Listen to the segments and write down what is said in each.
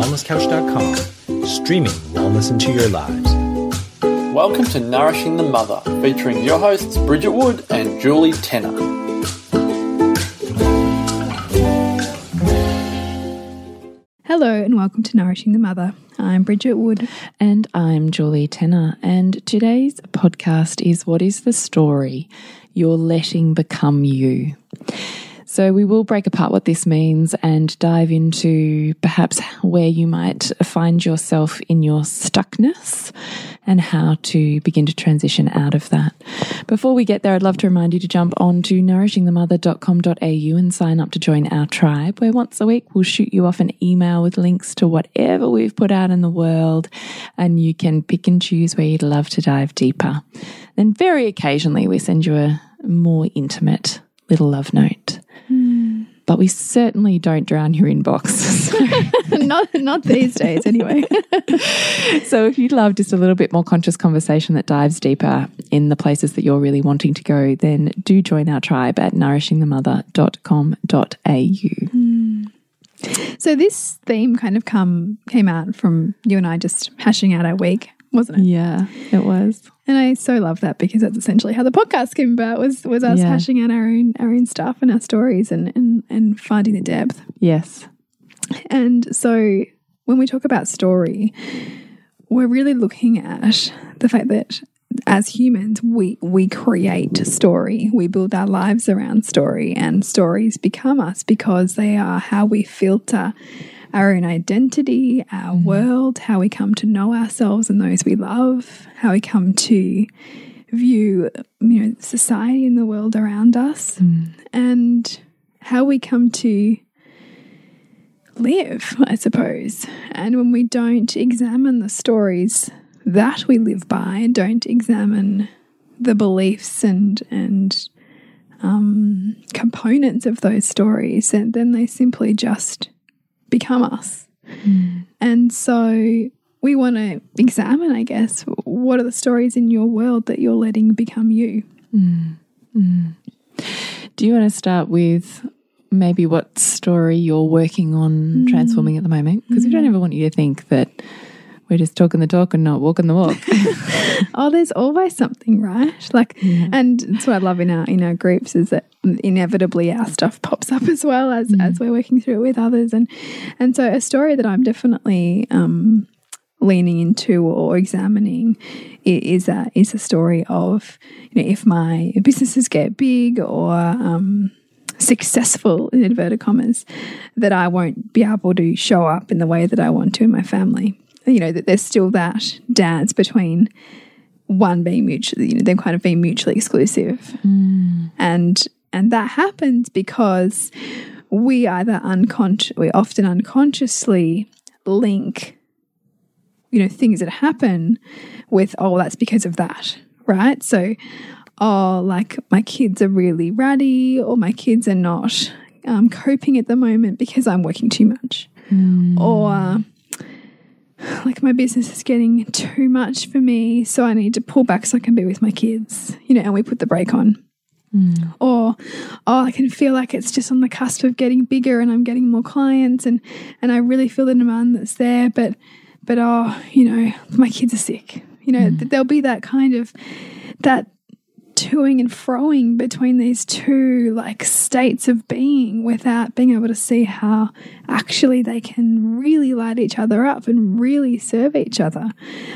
wellnesscouch.com, streaming wellness into your lives. Welcome to Nourishing the Mother, featuring your hosts Bridget Wood and Julie Tenner. Hello and welcome to Nourishing the Mother. I'm Bridget Wood. And I'm Julie Tenner. And today's podcast is What is the Story You're Letting Become You? So, we will break apart what this means and dive into perhaps where you might find yourself in your stuckness and how to begin to transition out of that. Before we get there, I'd love to remind you to jump on to nourishingthemother.com.au and sign up to join our tribe, where once a week we'll shoot you off an email with links to whatever we've put out in the world, and you can pick and choose where you'd love to dive deeper. Then, very occasionally, we send you a more intimate little love note but we certainly don't drown your inbox. not not these days anyway. so if you'd love just a little bit more conscious conversation that dives deeper in the places that you're really wanting to go, then do join our tribe at nourishingthemother.com.au. Mm. So this theme kind of come came out from you and I just hashing out our week wasn't it? Yeah, it was. And I so love that because that's essentially how the podcast came about was was us yeah. hashing out our own our own stuff and our stories and, and and finding the depth. Yes. And so when we talk about story, we're really looking at the fact that as humans, we we create story. We build our lives around story, and stories become us because they are how we filter our own identity, our mm. world, how we come to know ourselves and those we love, how we come to view you know society and the world around us, mm. and how we come to live, I suppose. And when we don't examine the stories that we live by and don't examine the beliefs and and um, components of those stories, and then they simply just become us. Mm. And so we want to examine, I guess, what are the stories in your world that you're letting become you? Mm. Mm. Do you want to start with maybe what story you're working on hmm. transforming at the moment? Because we don't hmm. ever want you to think that we're just talking the talk and not walking the walk. oh, there's always something, right? Like, yeah. and that's what I love in our in our groups is that inevitably our stuff pops up as well as mm. as we're working through it with others, and and so a story that I'm definitely um, leaning into or examining is a is a story of you know if my businesses get big or um, successful in inverted commas that I won't be able to show up in the way that I want to in my family you know, that there's still that dance between one being mutually, you know, them kind of being mutually exclusive. Mm. And and that happens because we either unconscious we often unconsciously link you know things that happen with oh that's because of that right so oh like my kids are really ratty or my kids are not um, coping at the moment because i'm working too much mm. or like my business is getting too much for me, so I need to pull back so I can be with my kids, you know, and we put the brake on. Mm. Or, oh, I can feel like it's just on the cusp of getting bigger and I'm getting more clients and, and I really feel the demand that's there, but, but, oh, you know, my kids are sick. You know, mm. there'll be that kind of, that toing and froing between these two like states of being without being able to see how actually they can really light each other up and really serve each other.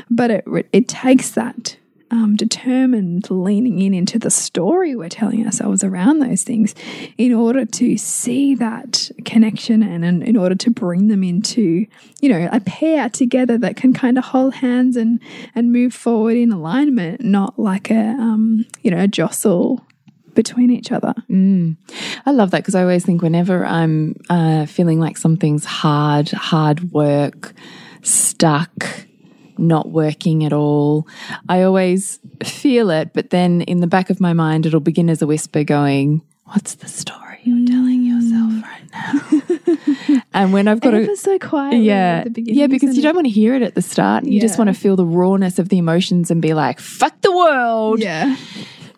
But it it takes that um, determined leaning in into the story we're telling ourselves around those things in order to see that connection and, and in order to bring them into you know a pair together that can kind of hold hands and and move forward in alignment not like a um, you know a jostle between each other. Mm. I love that because I always think whenever I'm uh, feeling like something's hard, hard work, stuck, not working at all. I always feel it, but then in the back of my mind, it'll begin as a whisper going, What's the story you're telling yourself right now? and when I've got to. so quiet. Yeah. yeah, because you don't want to hear it at the start. You yeah. just want to feel the rawness of the emotions and be like, Fuck the world. Yeah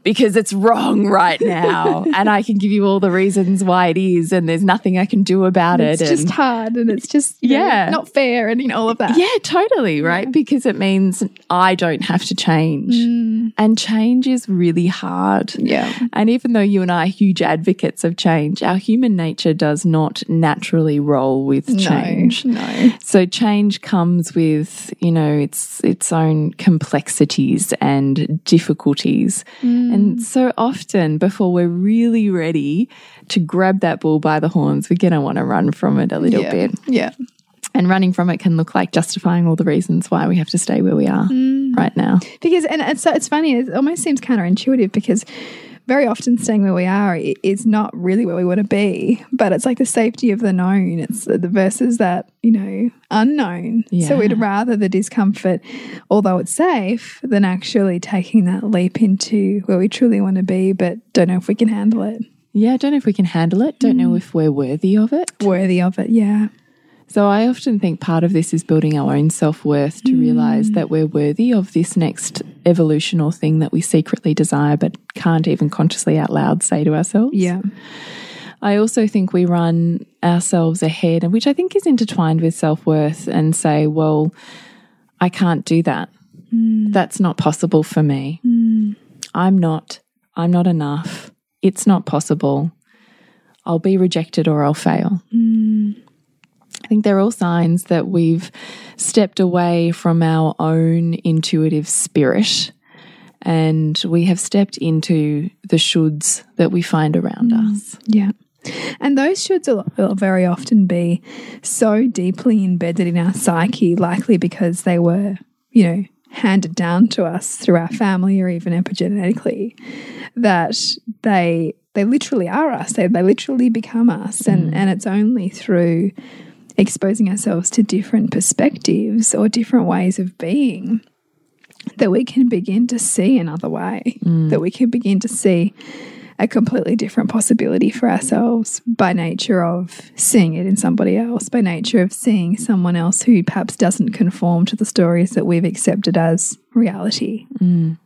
because it's wrong right now. and I can give you all the reasons why it is, and there's nothing I can do about it. it's it. just and- hard and it's just you know, Yeah. not fair and you know all of that. yeah, totally, right? Because it means I don't have to change. Mm. And change is really hard. Yeah. And even though you and I are huge advocates of change, our human nature does not naturally roll with change. No. No. So change comes with, you know, its its own complexities and difficulties. Mm. And mm. so often before we're really ready to grab that bull by the horns, we're going to want to run from it a little yeah. bit. Yeah. And running from it can look like justifying all the reasons why we have to stay where we are mm. right now. Because and it's it's funny. It almost seems counterintuitive because very often staying where we are is not really where we want to be, but it's like the safety of the known. It's the versus that you know unknown. So we'd rather the discomfort, although it's safe, than actually taking that leap into where we truly want to be, but don't know if we can handle it. Yeah, don't know if we can handle it. Don't know mm. if we're worthy of it. Worthy of it, yeah. So I often think part of this is building our own self worth to realize mm. that we're worthy of this next evolutional thing that we secretly desire but can't even consciously out loud say to ourselves. Yeah. I also think we run ourselves ahead, and which I think is intertwined with self worth, and say, well, I can't do that. Mm. That's not possible for me. Mm. I'm not. I'm not enough. It's not possible. I'll be rejected or I'll fail. Mm. I think they're all signs that we've stepped away from our own intuitive spirit and we have stepped into the shoulds that we find around mm. us. Yeah. And those shoulds will, very often be so deeply embedded in our psyche, likely because they were, you know, handed down to us through our family or even epigenetically, that they they literally are us. They they literally become us. And mm. and it's only through exposing ourselves to different perspectives or different ways of being that we can begin to see another way, mm. that we can begin to see a completely different possibility for ourselves by nature of seeing it in somebody else, by nature of seeing someone else who perhaps doesn't conform to the stories that we've accepted as reality. Mm.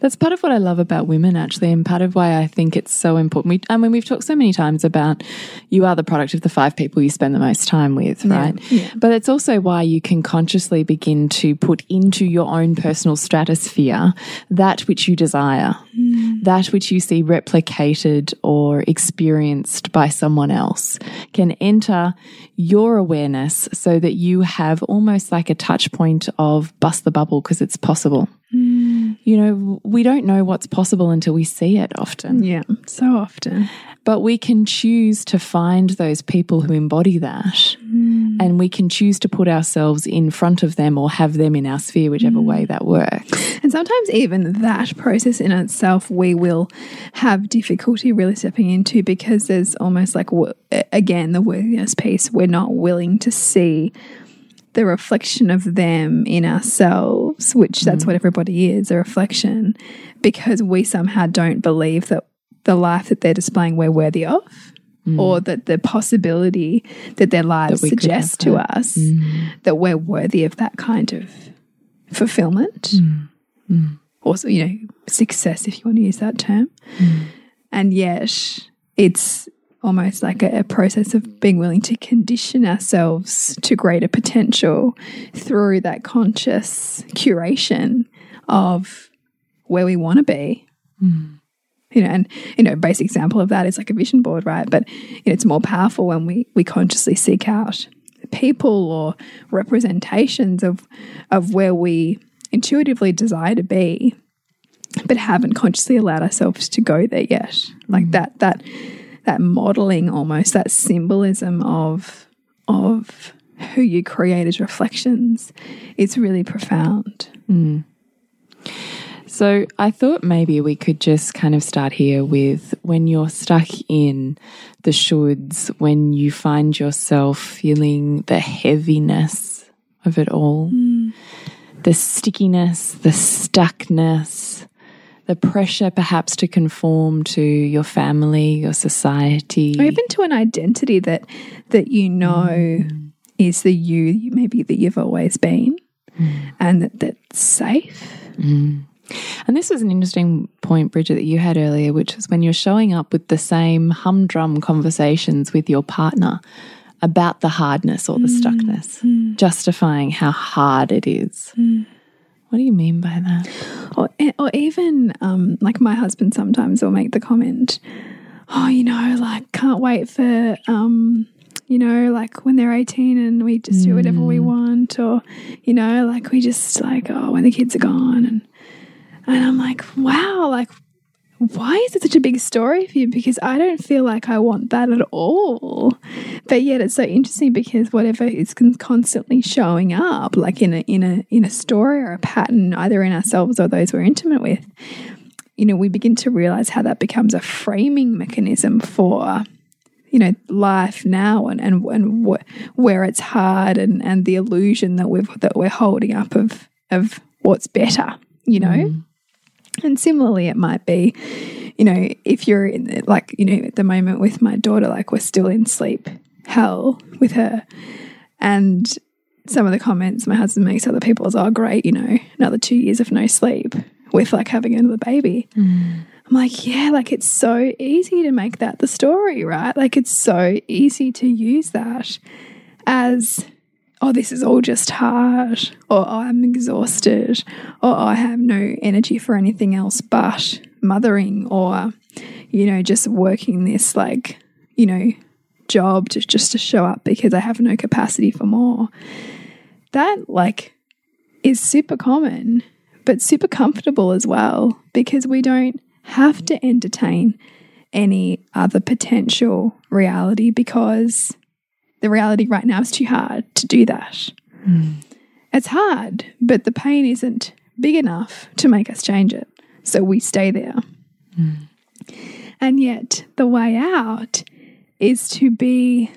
That's part of what I love about women, actually, and part of why I think it's so important. We, I mean, we've talked so many times about you are the product of the five people you spend the most time with, right? yeah. But it's also why you can consciously begin to put into your own personal stratosphere that which you desire, hmm. that which you see replicated or experienced by someone else can enter your awareness so that you have almost like a touch point of bust the bubble because it's possible. Mm. You know, we don't know what's possible until we see it often. Yeah, so often. But we can choose to find those people who embody that. Mm. And we can choose to put ourselves in front of them or have them in our sphere, whichever mm. way that works. And sometimes even that process in itself, we will have difficulty really stepping into because there's almost like, again, the worthiness piece. We're not willing to see the reflection of them in ourselves, which that's what everybody is a reflection, because we somehow don't believe that the life that they're displaying we're worthy of. Or that the possibility that their lives have suggest to us that we're worthy of that kind of fulfillment. Also you know success if you want to use that term. And yet it's almost like a, a process of being willing to condition ourselves to greater potential through that conscious curation of where we want to be. You know and you know basic example of that is like a vision board right? But you know, it's more powerful when we we consciously seek out people or representations of of where we intuitively desire to be but haven't consciously allowed ourselves to go there yet. Like mm. that that that modeling almost that symbolism of of who you create as reflections is really profound. Mm. So I thought maybe we could just kind of start here with when you're stuck in the shoulds, when you find yourself feeling the heaviness of it all, mm. the stickiness, the stuckness, the pressure perhaps to conform to your family, your society. or even to an identity that that you know mm. is the you maybe that you've always been mm. and that that's safe. Mm. And this was an interesting point, Bridget, that you had earlier, which was when you're showing up with the same humdrum conversations with your partner about the hardness or the stuckness, justifying how hard it is. What do you mean by that? Or, or even um, like my husband sometimes will make the comment, oh, you know, like can't wait for, um, you know, like when they're 18 and we just do whatever we want, or, you know, like we just like, oh, when the kids are gone. And, and I'm like, wow, like, why is it such a big story for you? Because I don't feel like I want that at all. But yet it's so interesting because whatever is constantly showing up, like in a in a in a story or a pattern, either in ourselves or those we're intimate with, you know, we begin to realize how that becomes a framing mechanism for you know life now and and, and wh where it's hard and and the illusion that we've that we're holding up of of what's better you know mm. And similarly it might be you know if you're in the, like you know at the moment with my daughter like we're still in sleep hell with her. And some of the comments my husband makes other people is oh great you know another two years of no sleep with like having another baby. Mm. I'm like, yeah, like it's so easy to make that the story, right? Like it's so easy to use that as, oh, this is all just hard, or oh, I'm exhausted, or oh, I have no energy for anything else but mothering, or, you know, just working this like, you know, job to just to show up because I have no capacity for more. That like is super common, but super comfortable as well because we don't have to entertain any other potential reality because the reality right now is too hard to do that. Hmm. It's hard, but the pain isn't big enough to make us change it. So we stay there. Hmm. And yet, the way out is to be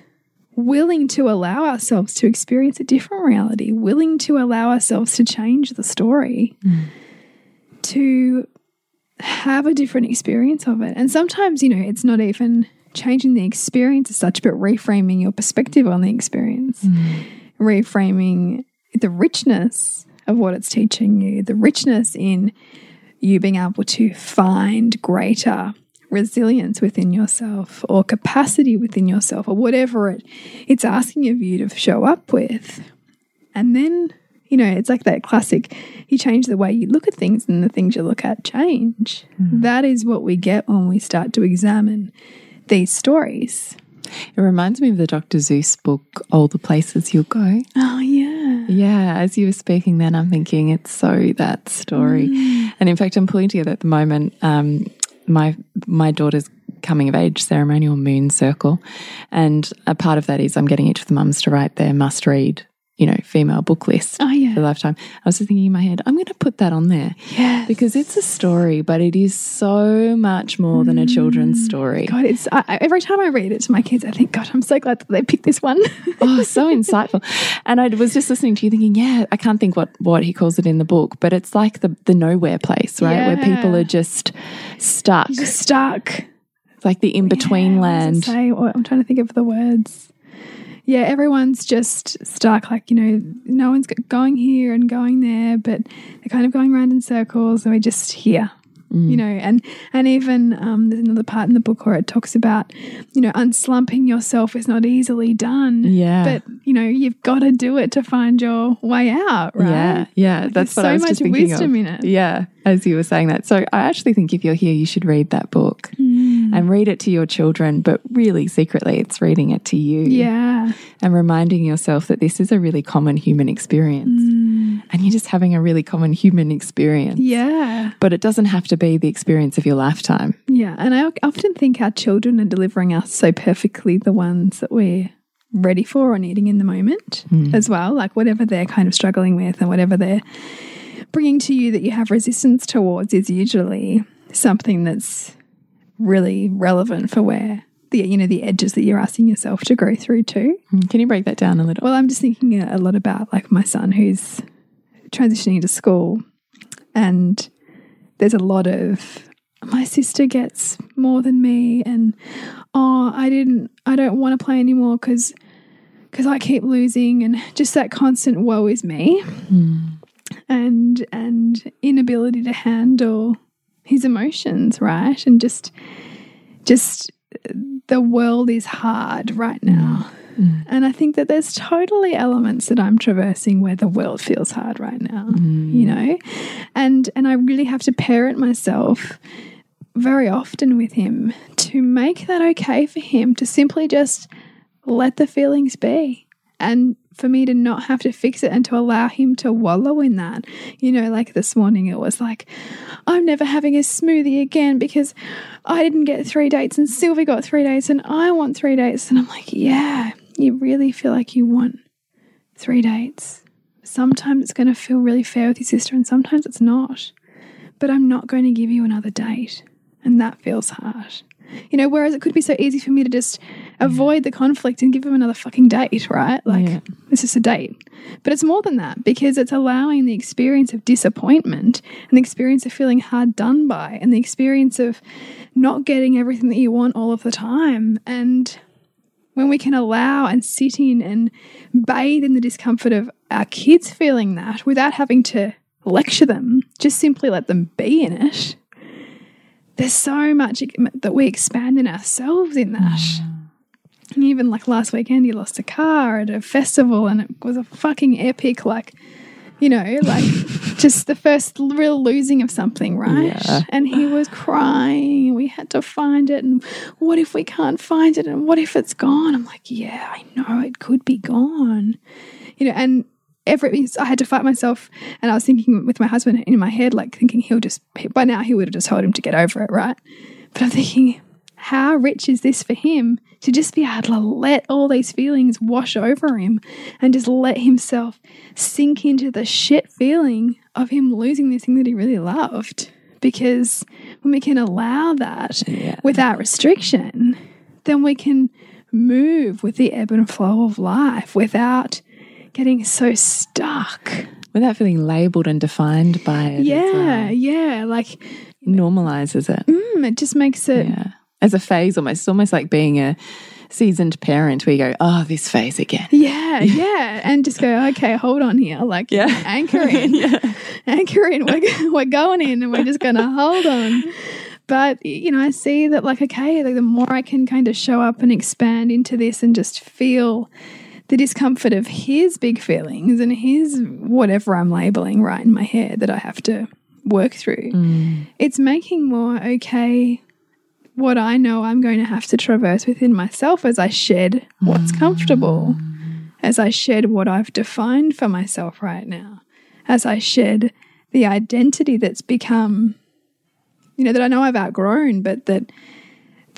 willing to allow ourselves to experience a different reality, willing to allow ourselves to change the story, hmm. to have a different experience of it. And sometimes, you know, it's not even changing the experience as such, but reframing your perspective on the experience, mm. reframing the richness of what it's teaching you, the richness in you being able to find greater resilience within yourself or capacity within yourself or whatever it it's asking of you to show up with. And then, you know, it's like that classic you change the way you look at things and the things you look at change. Mm. That is what we get when we start to examine these stories. It reminds me of the Dr. Seuss book, All the Places You'll Go. Oh yeah. Yeah, as you were speaking then, I'm thinking it's so that story. And in fact, I'm pulling together at the moment um, my my daughter's coming of age ceremonial moon circle. And a part of that is I'm getting each of the mums to write their must read, you know, female book list Oh yeah. for lifetime. I was just thinking in my head, I'm going to put that on there. Yes. Because it's a story, but it is so much more than a children's mm. story. God, it's I, every time I read it to my kids, I think, God, I'm so glad that they picked this one. oh, so insightful. And I was just listening to you thinking, yeah, I can't think what, what he calls it in the book, but it's like the, the nowhere place, right? Where people are just stuck. Just stuck. It's like the in between Yeah, what does it land. say? What- oh, I'm trying to think of the words. Yeah, everyone's just stuck. Like you know, no one's going here and going there, but they're kind of going around in circles, and we're just here. Mm. You know, and and even um, there's another part in the book where it talks about, you know, unslumping yourself is not easily done. Yeah. but you know, you've got to do it to find your way out, right? Yeah, yeah, Like, that's what so I was much just thinking wisdom of. in it. Yeah, as you were saying that. So I actually think if you're here, you should read that book Mm. And read it to your children, but really secretly, it's reading it to you. Yeah. and reminding yourself that this is a really common human experience, and you're just having a really common human experience. Mm. Yeah. But it doesn't have to be the experience of your lifetime. Yeah, and I often think our children are delivering us so perfectly the ones that we're ready for or needing in the moment as well. Like whatever they're kind of struggling with and whatever they're bringing to you that you have resistance towards is usually something that's really relevant for where the you know the edges that you're asking yourself to go through too. Mm, can you break that down a little? Well, I'm just thinking a a lot about like my son who's transitioning to school, and there's a lot of my sister gets more than me, and oh, I didn't, I don't want to play anymore because because I keep losing, and just that constant woe is me. Hmm. and and inability to handle his emotions, right? And just just the world is hard right now. Mm. And I think that there's totally elements that I'm traversing where the world feels hard right now, mm. you know? And and I really have to parent myself very often with him to make that okay for him to simply just let the feelings be and for me to not have to fix it and to allow him to wallow in that. You know, like this morning, it was like, I'm never having a smoothie again because I didn't get three dates and Sylvie got three dates and I want three dates. And I'm like, yeah, you really feel like you want three dates. Sometimes it's going to feel really fair with your sister and sometimes it's not. But I'm not going to give you another date. And that feels hard. You know, whereas it could be so easy for me to just avoid the conflict and give him another fucking date, right? Like, yeah. it's just a date. But it's more than that because it's allowing the experience of disappointment and the experience of feeling hard done by and the experience of not getting everything that you want all of the time. And when we can allow and sit in and bathe in the discomfort of our kids feeling that without having to lecture them, just simply let them be in it there's so much that we expand in ourselves in that. Mm. And even like last weekend, he lost a car at a festival and it was a fucking epic, like, you know, like just the first real losing of something, right? Yeah. And he was crying. We had to find it. And what if we can't find it? And what if it's gone? I'm like, yeah, I know it could be gone. You know, and every I had to fight myself, and I was thinking with my husband in my head, like thinking he'll just by now he would have just told him to get over it, right? But I'm thinking, how rich is this for him to just be able to let all these feelings wash over him and just let himself sink into the shit feeling of him losing this thing that he really loved? Because when we can allow that yeah. without restriction, then we can move with the ebb and flow of life without getting so stuck. Without feeling labeled and defined by it. Yeah, well. yeah. Like normalizes it. Mm, it just makes it yeah. as a phase almost. It's almost like being a seasoned parent where you go, oh, this phase again. Yeah, yeah. and just go, okay, hold on here. Like, yeah. anchor in. yeah. Anchor in. We're, we're going in and we're just going to hold on. But, you know, I see that, like, okay, like the more I can kind of show up and expand into this and just feel the discomfort of his big feelings and his whatever I'm labeling right in my head that I have to work through. Mm. It's making more okay what I know I'm going to have to traverse within myself as I shed what's mm. comfortable, as I shed what I've defined for myself right now, as I shed the identity that's become, you know, that I know I've outgrown, but that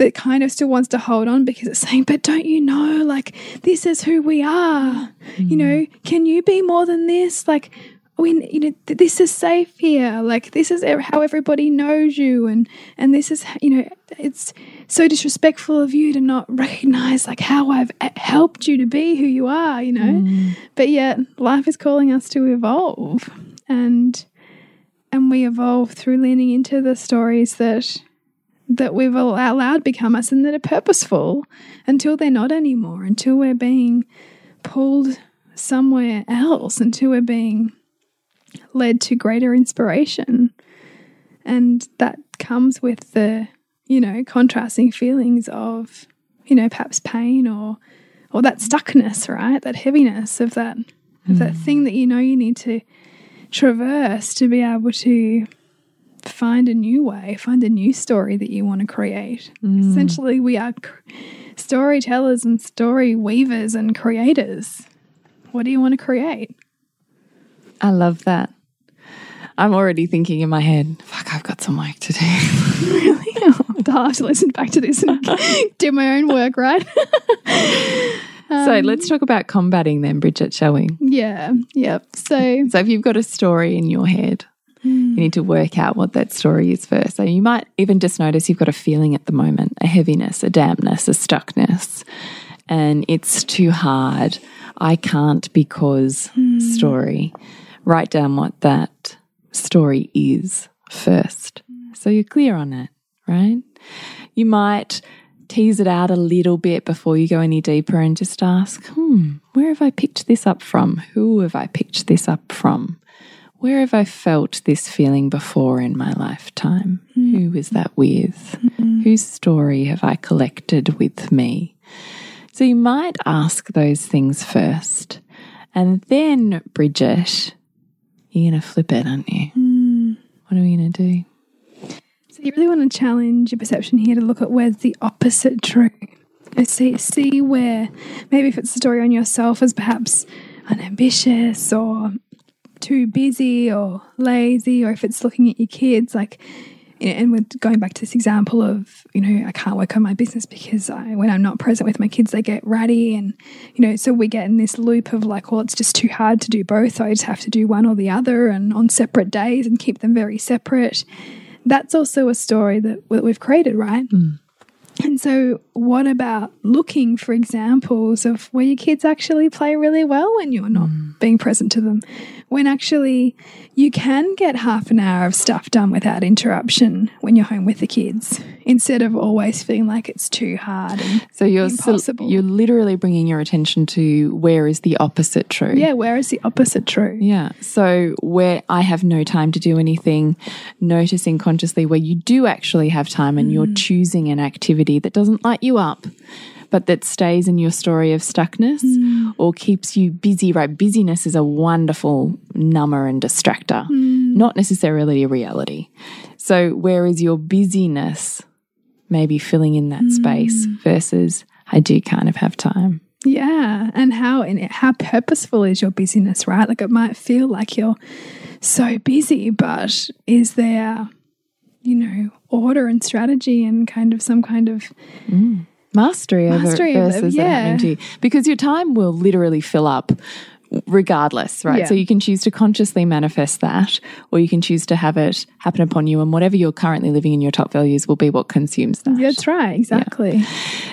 that kind of still wants to hold on because it's saying, but don't you know, like, this is who we are. Mm. You know, mm. can you be more than this? Like, we, you know, this is safe here. Like, this is how everybody knows you. And, and this is, you know, it's so disrespectful of you to not recognize, like, how I've helped you to be who you are, you know? Mm. But yet, life is calling us to evolve. And, and we evolve through leaning into the stories that that we've allowed become us and that are purposeful until they're not anymore, until we're being pulled somewhere else, until we're being led to greater inspiration. And that comes with the, you know, contrasting feelings of, you know, perhaps pain or or that stuckness, right? That heaviness of that mm. of that mm. thing that you know you need to traverse to be able to find a new way, find a new story that you want to create. Mm. Essentially, we are storytellers and story weavers and creators. What do you want to create? I love that. I'm already thinking in my head, fuck, I've got some work to do. really? I'll have to listen back to this and do my own work, right? um, so let's talk about combating then, Bridget, shall we? Yeah. Yep. So, so if you've got a story in your head, Mm. You need to work out what that story is first. So you might even just notice you've got a feeling at the moment a heaviness, a dampness, a stuckness, and it's too hard. I can't because mm. story. Write down what that story is first. So you're clear on it, right? You might tease it out a little bit before you go any deeper and just ask, hmm, where have I picked this up from? Who have I picked this up from? Where have I felt this feeling before in my lifetime? Mm. Who is that with? Mm-hmm. Whose story have I collected with me? So you might ask those things first. And then, Bridget, you're going to flip it, aren't you? Mm. What are we going to do? So you really want to challenge your perception here to look at where's the opposite true. And see see where maybe if it's a story on yourself as perhaps unambitious or too busy or lazy, or if it's looking at your kids like and we're going back to this example of, you know, I can't work on my business because I, when I'm not present with my kids, they get ratty. And, you know, so we get in this loop of like, well, it's just too hard to do both. So I just have to do one or the other and on separate days and keep them very separate. That's also a story that, that we've created, right? Hmm. And so, what about looking for examples of where your kids actually play really well when you're not hmm. being present to them? When actually you can get half an hour of stuff done without interruption when you're home with the kids instead of always feeling like it's too hard. And So you're Impossible. you're literally bringing your attention to where is the opposite true. yeah, where is the opposite true? Yeah. So where I have no time to do anything, noticing consciously where you do actually have time and you're mm. choosing an activity that doesn't light you up, but that stays in your story of stuckness mm. or keeps you busy, right? Busyness is a wonderful number and distractor, mm. not necessarily a reality. So where is your busyness maybe filling in that space mm. versus I do kind of have time? Yeah, and how and how purposeful is your busyness, right? Like it might feel like you're so busy, but is there, you know, order and strategy and kind of some kind of mastery over Mastery it it, versus it yeah. happening to you. Because your time will literally fill up regardless, right? Yeah. So you can choose to consciously manifest that, or you can choose to have it happen upon you, and whatever you're currently living in your top values will be what consumes that. That's right, exactly.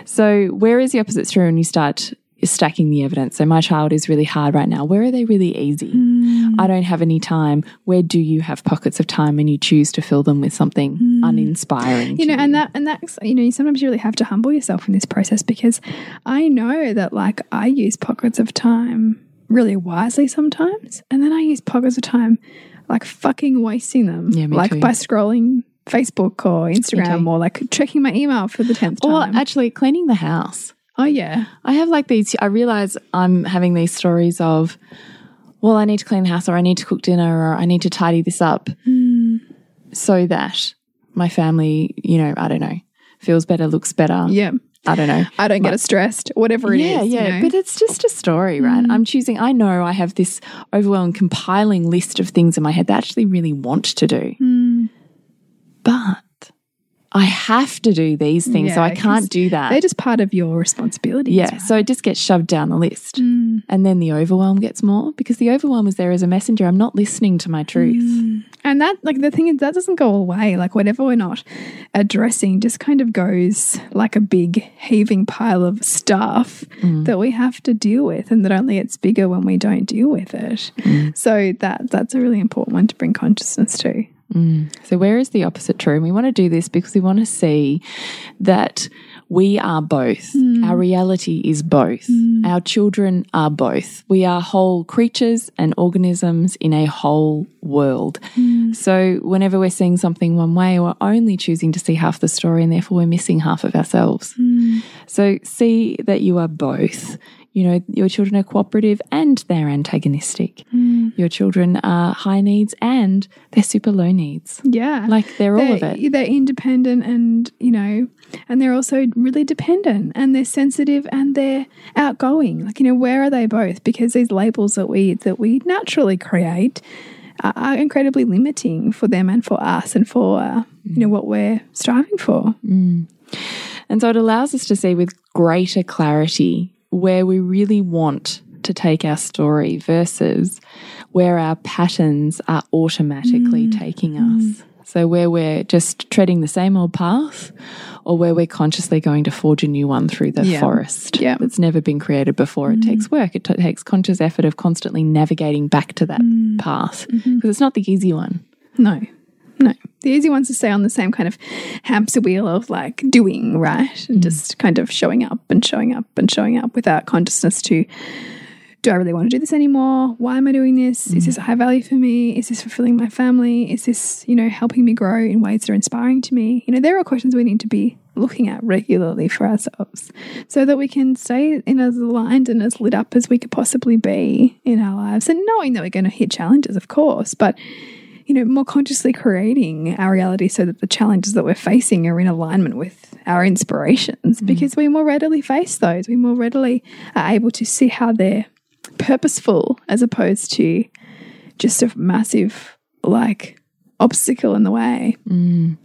So where is the opposite true when you start stacking the evidence? So my child is really hard right now. Where are they really easy? Mm. I don't have any time. Where do you have pockets of time and you choose to fill them with something mm. uninspiring? You know, and that and that's you know, sometimes you really have to humble yourself in this process because I know that like I use pockets of time really wisely sometimes, and then I use pockets of time like fucking wasting them, Yeah, like too. by scrolling Facebook or Instagram or like checking my email for the tenth time. or actually cleaning the house. Oh yeah, I have like these, I realize I'm having these stories of, well, I need to clean the house or I need to cook dinner or I need to tidy this up so that my family, you know, I don't know, feels better, looks better. yeah. I don't know. I don't get as stressed, whatever it is. yeah, you yeah. know? Mm. But it's just a story, right? I'm choosing, I know I have this overwhelming compiling list of things in my head that I actually really want to do. Mm. But I have to do these things, so I can't do that. they're just part of your responsibility. Yeah, right? so it just gets shoved down the list. Mm. And then the overwhelm gets more because the overwhelm is there as a messenger. I'm not listening to my truth. Mm. And that, like, the thing is, that doesn't go away. Like, whatever we're not addressing just kind of goes like a big heaving pile of stuff that we have to deal with, and that only gets bigger when we don't deal with it. So, that that's a really important one to bring consciousness to. Mm. So, where is the opposite true? And we want to do this because we want to see that we are both. Mm. Our reality is both. Mm. Our children are both. We are whole creatures and organisms in a whole world. So, whenever we're seeing something one way, we're only choosing to see half the story and therefore we're missing half of ourselves. So, see that you are both. You know, your children are cooperative and they're antagonistic. Your children are high needs and they're super low needs. Yeah. Like they're all of it. They're independent and, you know, and they're also really dependent and they're sensitive and they're outgoing. Like, you know, where are they both? Because these labels that we that we naturally create are, are incredibly limiting for them and for us and for uh, you know what we're striving for. And so it allows us to see with greater clarity where we really want to take our story versus where our patterns are automatically mm. taking us. Mm. So, where we're just treading the same old path, or where we're consciously going to forge a new one through the Yeah. forest Yeah. that's never been created before. It mm. takes work, it takes conscious effort of constantly navigating back to that path mm-hmm. because it's not the easy one. No. No. The easy ones to stay on the same kind of hamster wheel of like doing, right? And mm. just kind of showing up and showing up and showing up without consciousness to do I really want to do this anymore? Why am I doing this? Is mm. this high value for me? Is this fulfilling my family? Is this, you know, helping me grow in ways that are inspiring to me? You know, there are questions we need to be looking at regularly for ourselves so that we can stay in as aligned and as lit up as we could possibly be in our lives. And knowing that we're going to hit challenges, of course, but you know, more consciously creating our reality so that the challenges that we're facing are in alignment with our inspirations mm. because we more readily face those. We more readily are able to see how they're purposeful as opposed to just a massive, like, obstacle in the way. Mm.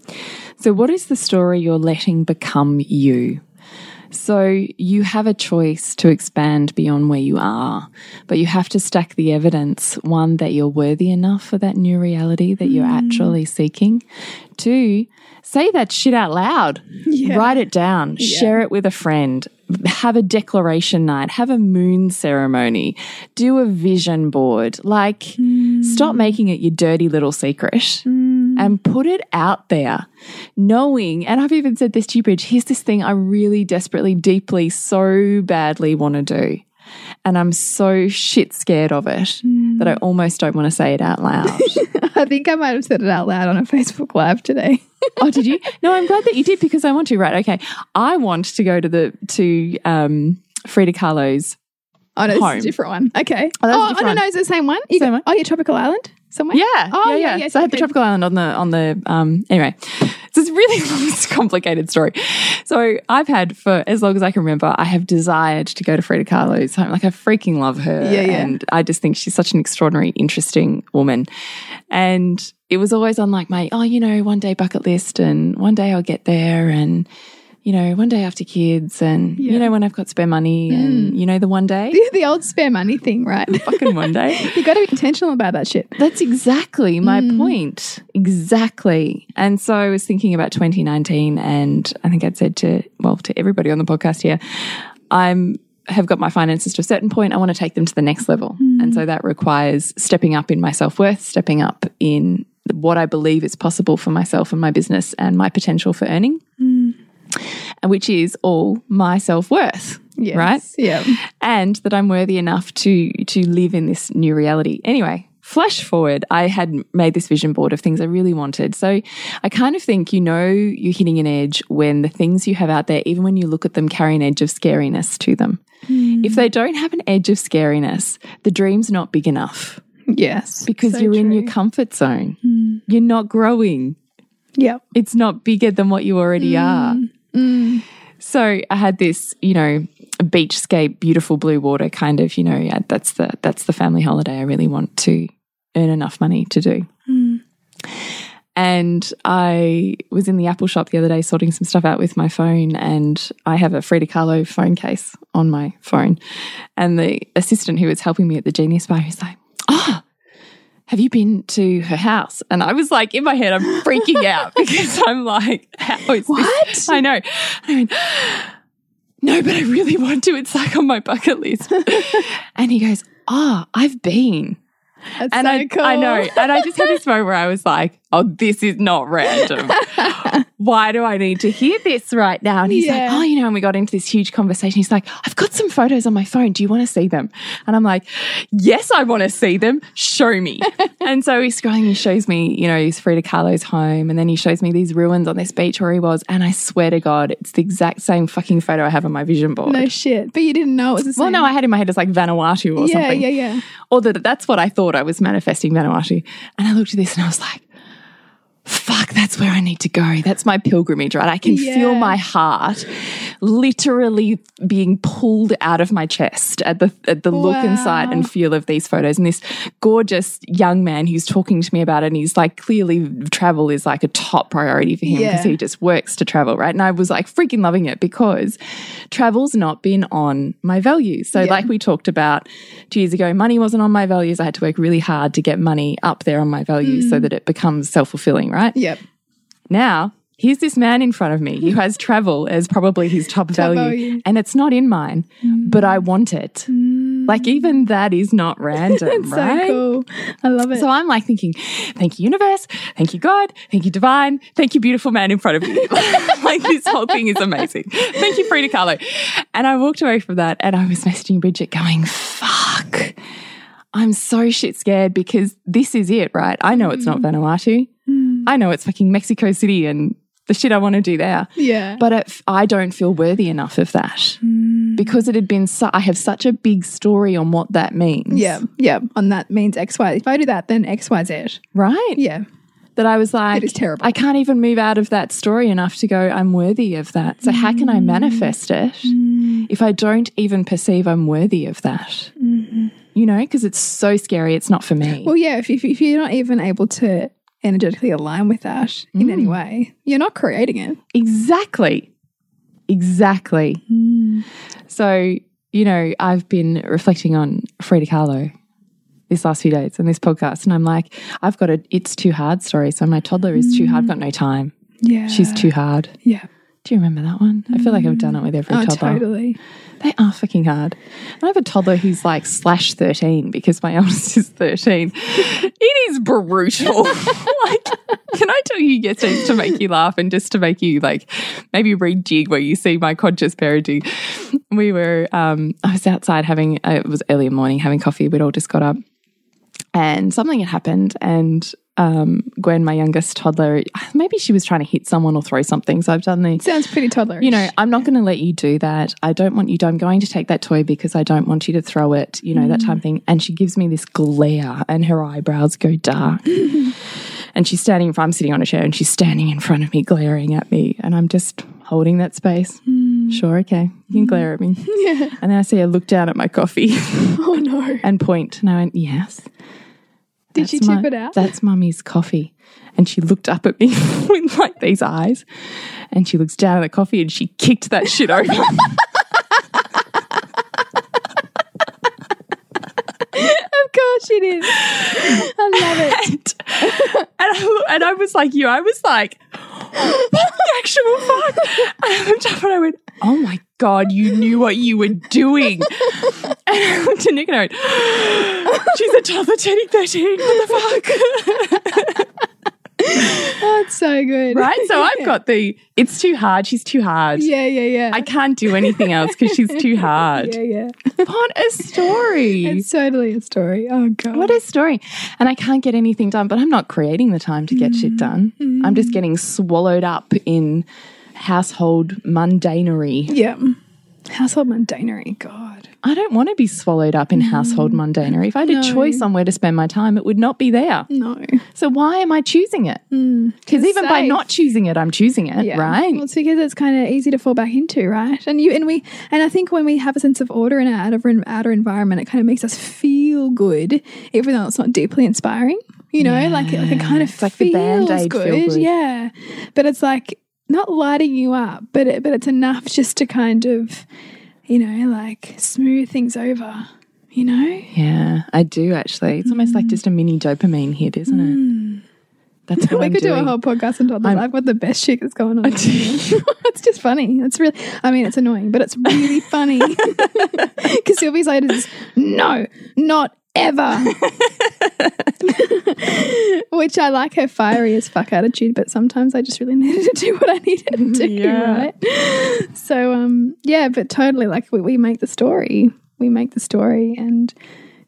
So, what is the story you're letting become you? So, you have a choice to expand beyond where you are, but you have to stack the evidence one, that you're worthy enough for that new reality that you're mm. actually seeking. Two, say that shit out loud. Write it down, share it with a friend, have a declaration night, have a moon ceremony, do a vision board. Like, mm. stop making it your dirty little secret mm. And put it out there, knowing, and I've even said this to you, Bridge, here's this thing I really desperately, deeply, so badly want to do. And I'm so shit scared of it that I almost don't want to say it out loud. I think I might have said it out loud on a Facebook Live today. oh, did you? No, I'm glad that you did because I want to. Right? Okay, I want to go to the to um, Frida Kahlo's. Oh, no, this is a different one. Okay. Oh, oh, different no, no, it's the same one. You Same got- one. Oh, yeah, Tropical Island somewhere? Yeah, Oh, yeah, yeah, yeah. So I had the tropical island on the on the um. Anyway, it's this really complicated story. So I've had for as long as I can remember, I have desired to go to Frida Kahlo's home. Like I freaking love her, Yeah, yeah. and I just think she's such an extraordinary, interesting woman. And it was always on like my oh, you know, one day bucket list, and one day I'll get there, and you know, one day after kids, and Yeah. you know, when I've got spare money, hmm. and you know, the one day, The, the old spare money thing, right? fucking one day. you got to be intentional about that shit. That's exactly my hmm. point. Exactly. And so I was thinking about 2019 and I think I'd said to well to everybody on the podcast here, I'm have got my finances to a certain point. I want to take them to the next level. Hmm. And so that requires stepping up in my self-worth, stepping up in what I believe is possible for myself and my business and my potential for earning. And which is all my self-worth. Yes. Right? Yeah. and that I'm worthy enough to to live in this new reality. Anyway, flash forward, I had made this vision board of things I really wanted. So I kind of think you know you're hitting an edge when the things you have out there, even when you look at them, carry an edge of scariness to them. Hmm. If they don't have an edge of scariness, the dream's not big enough Yes. because So you're in your comfort zone. Hmm. You're not growing Yeah. it's not bigger than what you already hmm. are. So I had this, you know, beachscape, beautiful blue water kind of, you know, yeah, that's the that's the family holiday I really want to earn enough money to do. And I was in the Apple shop the other day sorting some stuff out with my phone, and I have a Frida Kahlo phone case on my phone. And the assistant who was helping me at the Genius Bar was like, "Oh, have you been to her house? And I was like, in my head, I'm freaking out because I'm like, how is What? this? I know. I went, no, but I really want to. It's like on my bucket list. and he goes, oh, I've been. That's And so I, cool. I know. And I just had this moment where I was like, oh, this is not random. Why do I need to hear this right now? And he's like, oh, you know, and we got into this huge conversation. He's like, I've got some photos on my phone. Do you want to see them? And I'm like, yes, I want to see them. Show me. and so he's scrolling, he shows me, you know, he's Frida Kahlo's home. And then he shows me these ruins on this beach where he was. And I swear to God, it's the exact same fucking photo I have on my vision board. No shit. But you didn't know it was the same. well, no, I had in my head it's like Vanuatu or yeah, something yeah, yeah. or that that's what I thought I was manifesting Vanuatu. And I looked at this and I was like, fuck, that's where I need to go. That's my pilgrimage, right? I can feel my heart literally being pulled out of my chest at the at the look and sight and feel of these photos. And this gorgeous young man who's talking to me about it, and he's like, clearly travel is like a top priority for him because Yeah. he just works to travel, right? And I was like freaking loving it because travel's not been on my values. So, Yeah. like we talked about two years ago, money wasn't on my values. I had to work really hard to get money up there on my values Mm. so that it becomes self fulfilling, right? Yep. Now, here's this man in front of me who has travel as probably his top, value, value. and it's not in mine, mm. but I want it. Mm. Like, even that is not random, It's right? so cool. I love it. So I'm like thinking, thank you, universe. Thank you, God. Thank you, divine. Thank you, beautiful man in front of me. like this whole thing is amazing. Thank you, Frida Kahlo. And I walked away from that and I was messaging Bridget going, fuck. I'm so shit scared because this is it, right? I know it's not mm. Vanuatu. I know it's fucking Mexico City and the shit I want to do there. Yeah. But it, I don't feel worthy enough of that mm. because it had been, su I have such a big story on what that means. yeah. Yeah. On that means X, Y. If I do that, then X, Y, Z. Right? Yeah. That I was like, It is terrible. I can't even move out of that story enough to go, I'm worthy of that. So, how can I Mm. manifest it mm. if I don't even perceive I'm worthy of that? Mm-hmm. You know, because it's so scary. It's not for me. Well, yeah. If, if, if you're not even able to energetically align with that in Mm. any way, you're not creating it. Exactly. Exactly. Mm. So, you know, I've been reflecting on Frida Kahlo this last few days on this podcast, and I'm like, I've got a it's too hard story. So my toddler is too hard, I've got no time. Yeah. She's too hard. Yeah. Do you remember that one? I feel like I've done it with every Oh, toddler. totally. They are fucking hard. I have a toddler who's like slash 13 because my eldest is 13. It is brutal. like, can I tell you yesterday to make you laugh and just to make you like maybe rejig where you see my conscious parenting? We were, um, I was outside having, uh, it was early in the morning having coffee. We'd all just got up and something had happened and um, Gwen, my youngest toddler, maybe she was trying to hit someone or throw something. So I've done the Sounds pretty toddlerish. you know, I'm not going to let you do that. I don't want you to. I'm going to take that toy because I don't want you to throw it, you know, that type mm. of thing. And she gives me this glare and her eyebrows go dark. and she's standing in front, I'm sitting on a chair and she's standing in front of me, glaring at me. And I'm just holding that space. Mm. Sure, okay. You can mm. glare at me. And then I see her look down at my coffee oh no. and point. And I went, yes. Did she tip my- it out? That's mummy's coffee. And she looked up at me with like these eyes. And she looks down at the coffee and she kicked that shit over. Of course she did. I love it. and, and, I, and I was like you. I was like, what the actual fuck? And I looked up and I went, oh my God, you knew what you were doing. And I looked at Nick and I went, she's a toddler turning 13. What the fuck? That's so good. right? So I've got the, it's too hard. She's too hard. Yeah, yeah, yeah. I can't do anything else because she's too hard. yeah, yeah. What a story. It's totally a story. Oh god. What a story. And I can't get anything done, but I'm not creating the time to get shit mm-hmm. done. I'm just mm-hmm. getting swallowed up in household mundanery. Yeah. Household mundanery. God. I don't want to be swallowed up in household mundanery. If I had a choice on where to spend my time, it would not be there. No. So why am I choosing it? Hmm. Because even by not choosing it, I'm choosing it, Yeah. right? Well, it's because it's kind of easy to fall back into, right? And you and we and I think when we have a sense of order in our outer, outer environment, it kind of makes us feel good, even though it's not deeply inspiring. You know, like, it- like it kind of It's like the feels Band-Aid feel good. good. Yeah, but it's like not lighting you up, but it, but it's enough just to kind of, you know, like smooth things over. You know, Yeah, I do actually. It's almost like mm. just a mini dopamine hit, isn't it? Mm. That's what we I'm could do a whole podcast on toddlers. I'm- I've the best shit that's going on. it's just funny. It's really, I mean, it's annoying, but it's really funny. Because Sylvie's like, is, no, not ever. Which I like her fiery as fuck attitude, but sometimes I just really needed to do what I needed to do, Yeah. right? So, um, yeah, but totally like we, we make the story. We make the story. And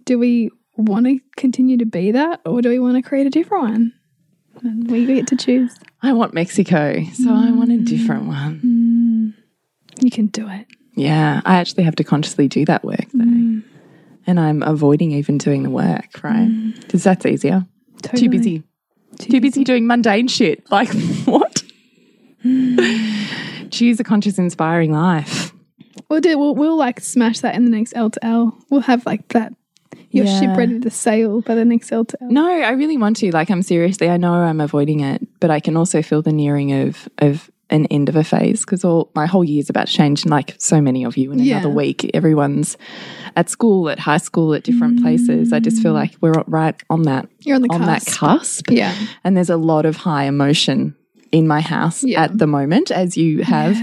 do we want to continue to be that or do we want to create a different one? And we get to choose. I want Mexico, so I want a different mm. one. Mm. You can do it. Yeah, I actually have to consciously do that work though. Mm. And I'm avoiding even doing the work, right? Mm. Because that's easier. Totally. Too busy. Too, busy doing mundane shit. Like, what? Mm. Choose a conscious, inspiring life. We'll do. We'll, we'll like smash that in the next L to L. We'll have like that. Your ship ready to sail by the next L to L. No, I really want to. Like, I'm seriously, I know I'm avoiding it, but I can also feel the nearing of, of, an end of a phase because all my whole year's about to change and like so many of you in Yeah. another week everyone's at school at high school at different places i just feel like we're right on that You're on the on that cusp. cusp Yeah. and there's a lot of high emotion in my house Yeah. at the moment as you have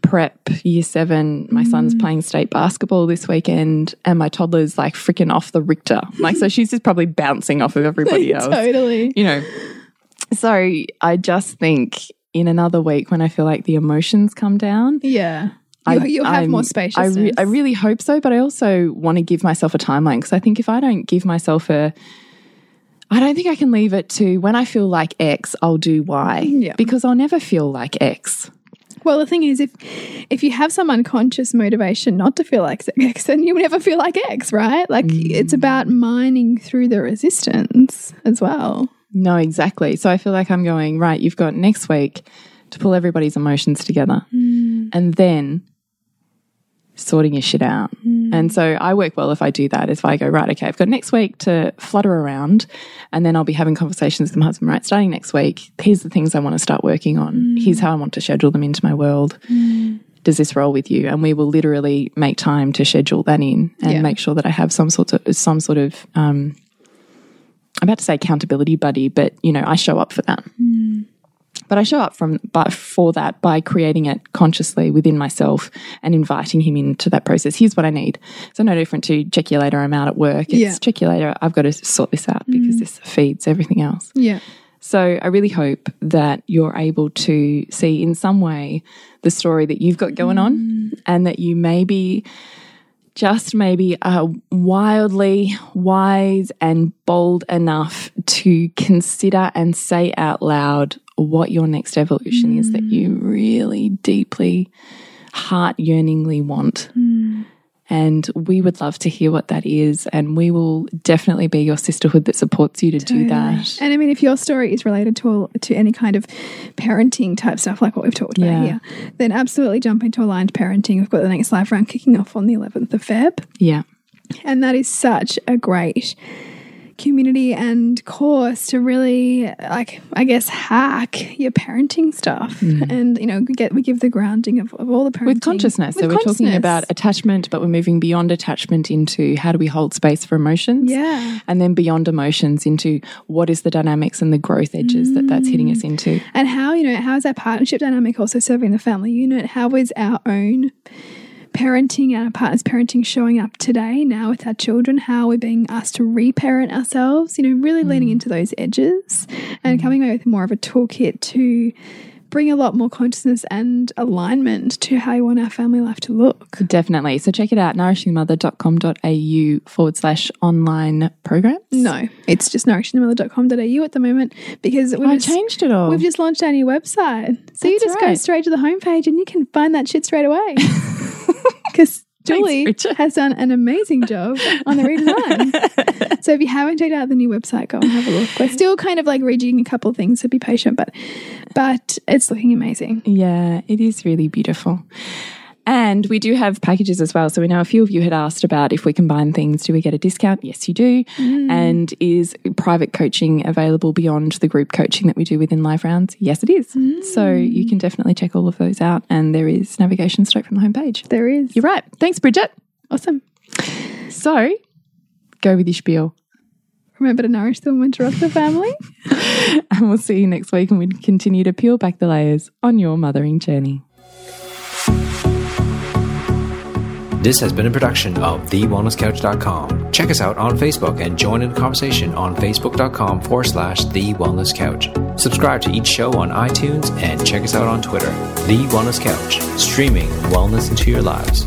prep year seven my Mm. son's playing state basketball this weekend and my toddler's like freaking off the richter like so she's just probably bouncing off of everybody else totally. you know so i just think in another week when i feel like the emotions come down Yeah. You'll- you'll have more space. I, re- I really hope so, but I also want to give myself a timeline because I think if I don't give myself a, I don't think I can leave it to when I feel like X, I'll do Y. Yeah. Because I'll never feel like X. Well, the thing is, if if you have some unconscious motivation not to feel like X, then you'll never feel like X, right? Like mm. it's about mining through the resistance as well. No, exactly. So I feel like I'm going, right, you've got next week to pull everybody's emotions together mm. and then sorting your shit out. Mm. And so I work well if I do that. If I go, right, okay, I've got next week to flutter around and then I'll be having conversations with my husband, right, starting next week, here's the things I want to start working on. Mm. Here's how I want to schedule them into my world. Does this roll with you? And we will literally make time to schedule that in and Yeah. make sure that I have some sort of some sort of um, I'm about to say accountability buddy, but you know, I show up for that. Hmm. But I show up from but for that by creating it consciously within myself and inviting him into that process. Here's what I need. So no different to check you later. I'm out at work. It's Yeah. check you later. I've got to sort this out because hmm. this feeds everything else. Yeah. So I really hope that you're able to see in some way the story that you've got going on hmm. and that you maybe just maybe are wildly wise and bold enough to consider and say out loud what your next evolution is that you hmm. really deeply heart yearningly want. Hmm. And we would love to hear what that is. And we will definitely be your sisterhood that supports you to do that. And I mean, if your story is related to to any kind of parenting type stuff, like what we've talked Yeah. about here, then absolutely jump into aligned parenting. We've got the next live round kicking off on the 11th of Feb. Yeah. And that is such a great community and course to really like I guess hack your parenting stuff and you know get we give the grounding of, of all the parenting Mm. With consciousness. so with we're talking about attachment, but we're moving beyond attachment into how do we hold space for emotions? yeah And then beyond emotions into what is the dynamics and the growth edges that that's hitting us into. and how you know how is that partnership dynamic also serving the family unit how is our own parenting and our partner's parenting showing up today now with our children how we're being asked to reparent ourselves you know really leaning mm. into those edges and mm. coming away with more of a toolkit to bring a lot more consciousness and alignment to how you want our family life to look Definitely. So check it out, nourishingmother.com.au forward slash online programs. no it's just nourishingthemother.com.au at the moment because we've I just- changed it all. We've just launched our new website. So you That's just go straight to the homepage and you can find that shit straight away. Because Julie Bridget. has done an amazing job on the redesign. So if you haven't checked out the new website, go and have a look. We're still kind of like rejigging a couple of things, so be patient, but but it's looking amazing. Yeah, it is really beautiful. And we do have packages as well. So we know a few of you had asked about if we combine things, do we get a discount? Yes, you do. Mm. And is private coaching available beyond the group coaching that we do within live rounds? Yes, it is. Mm. So you can definitely check all of those out. And there is navigation straight from the homepage. There is. You're right. Thanks, Bridget. awesome. So go with your spiel. Remember to nourish the woman to rock the family. And we'll see you next week and we continue to peel back the layers on your mothering journey. This has been a production of TheWellnessCouch.com. Check us out on Facebook and join in the conversation on Facebook.com forward slash The Wellness Couch. Subscribe to each show on iTunes and check us out on Twitter. The Wellness Couch, streaming wellness into your lives.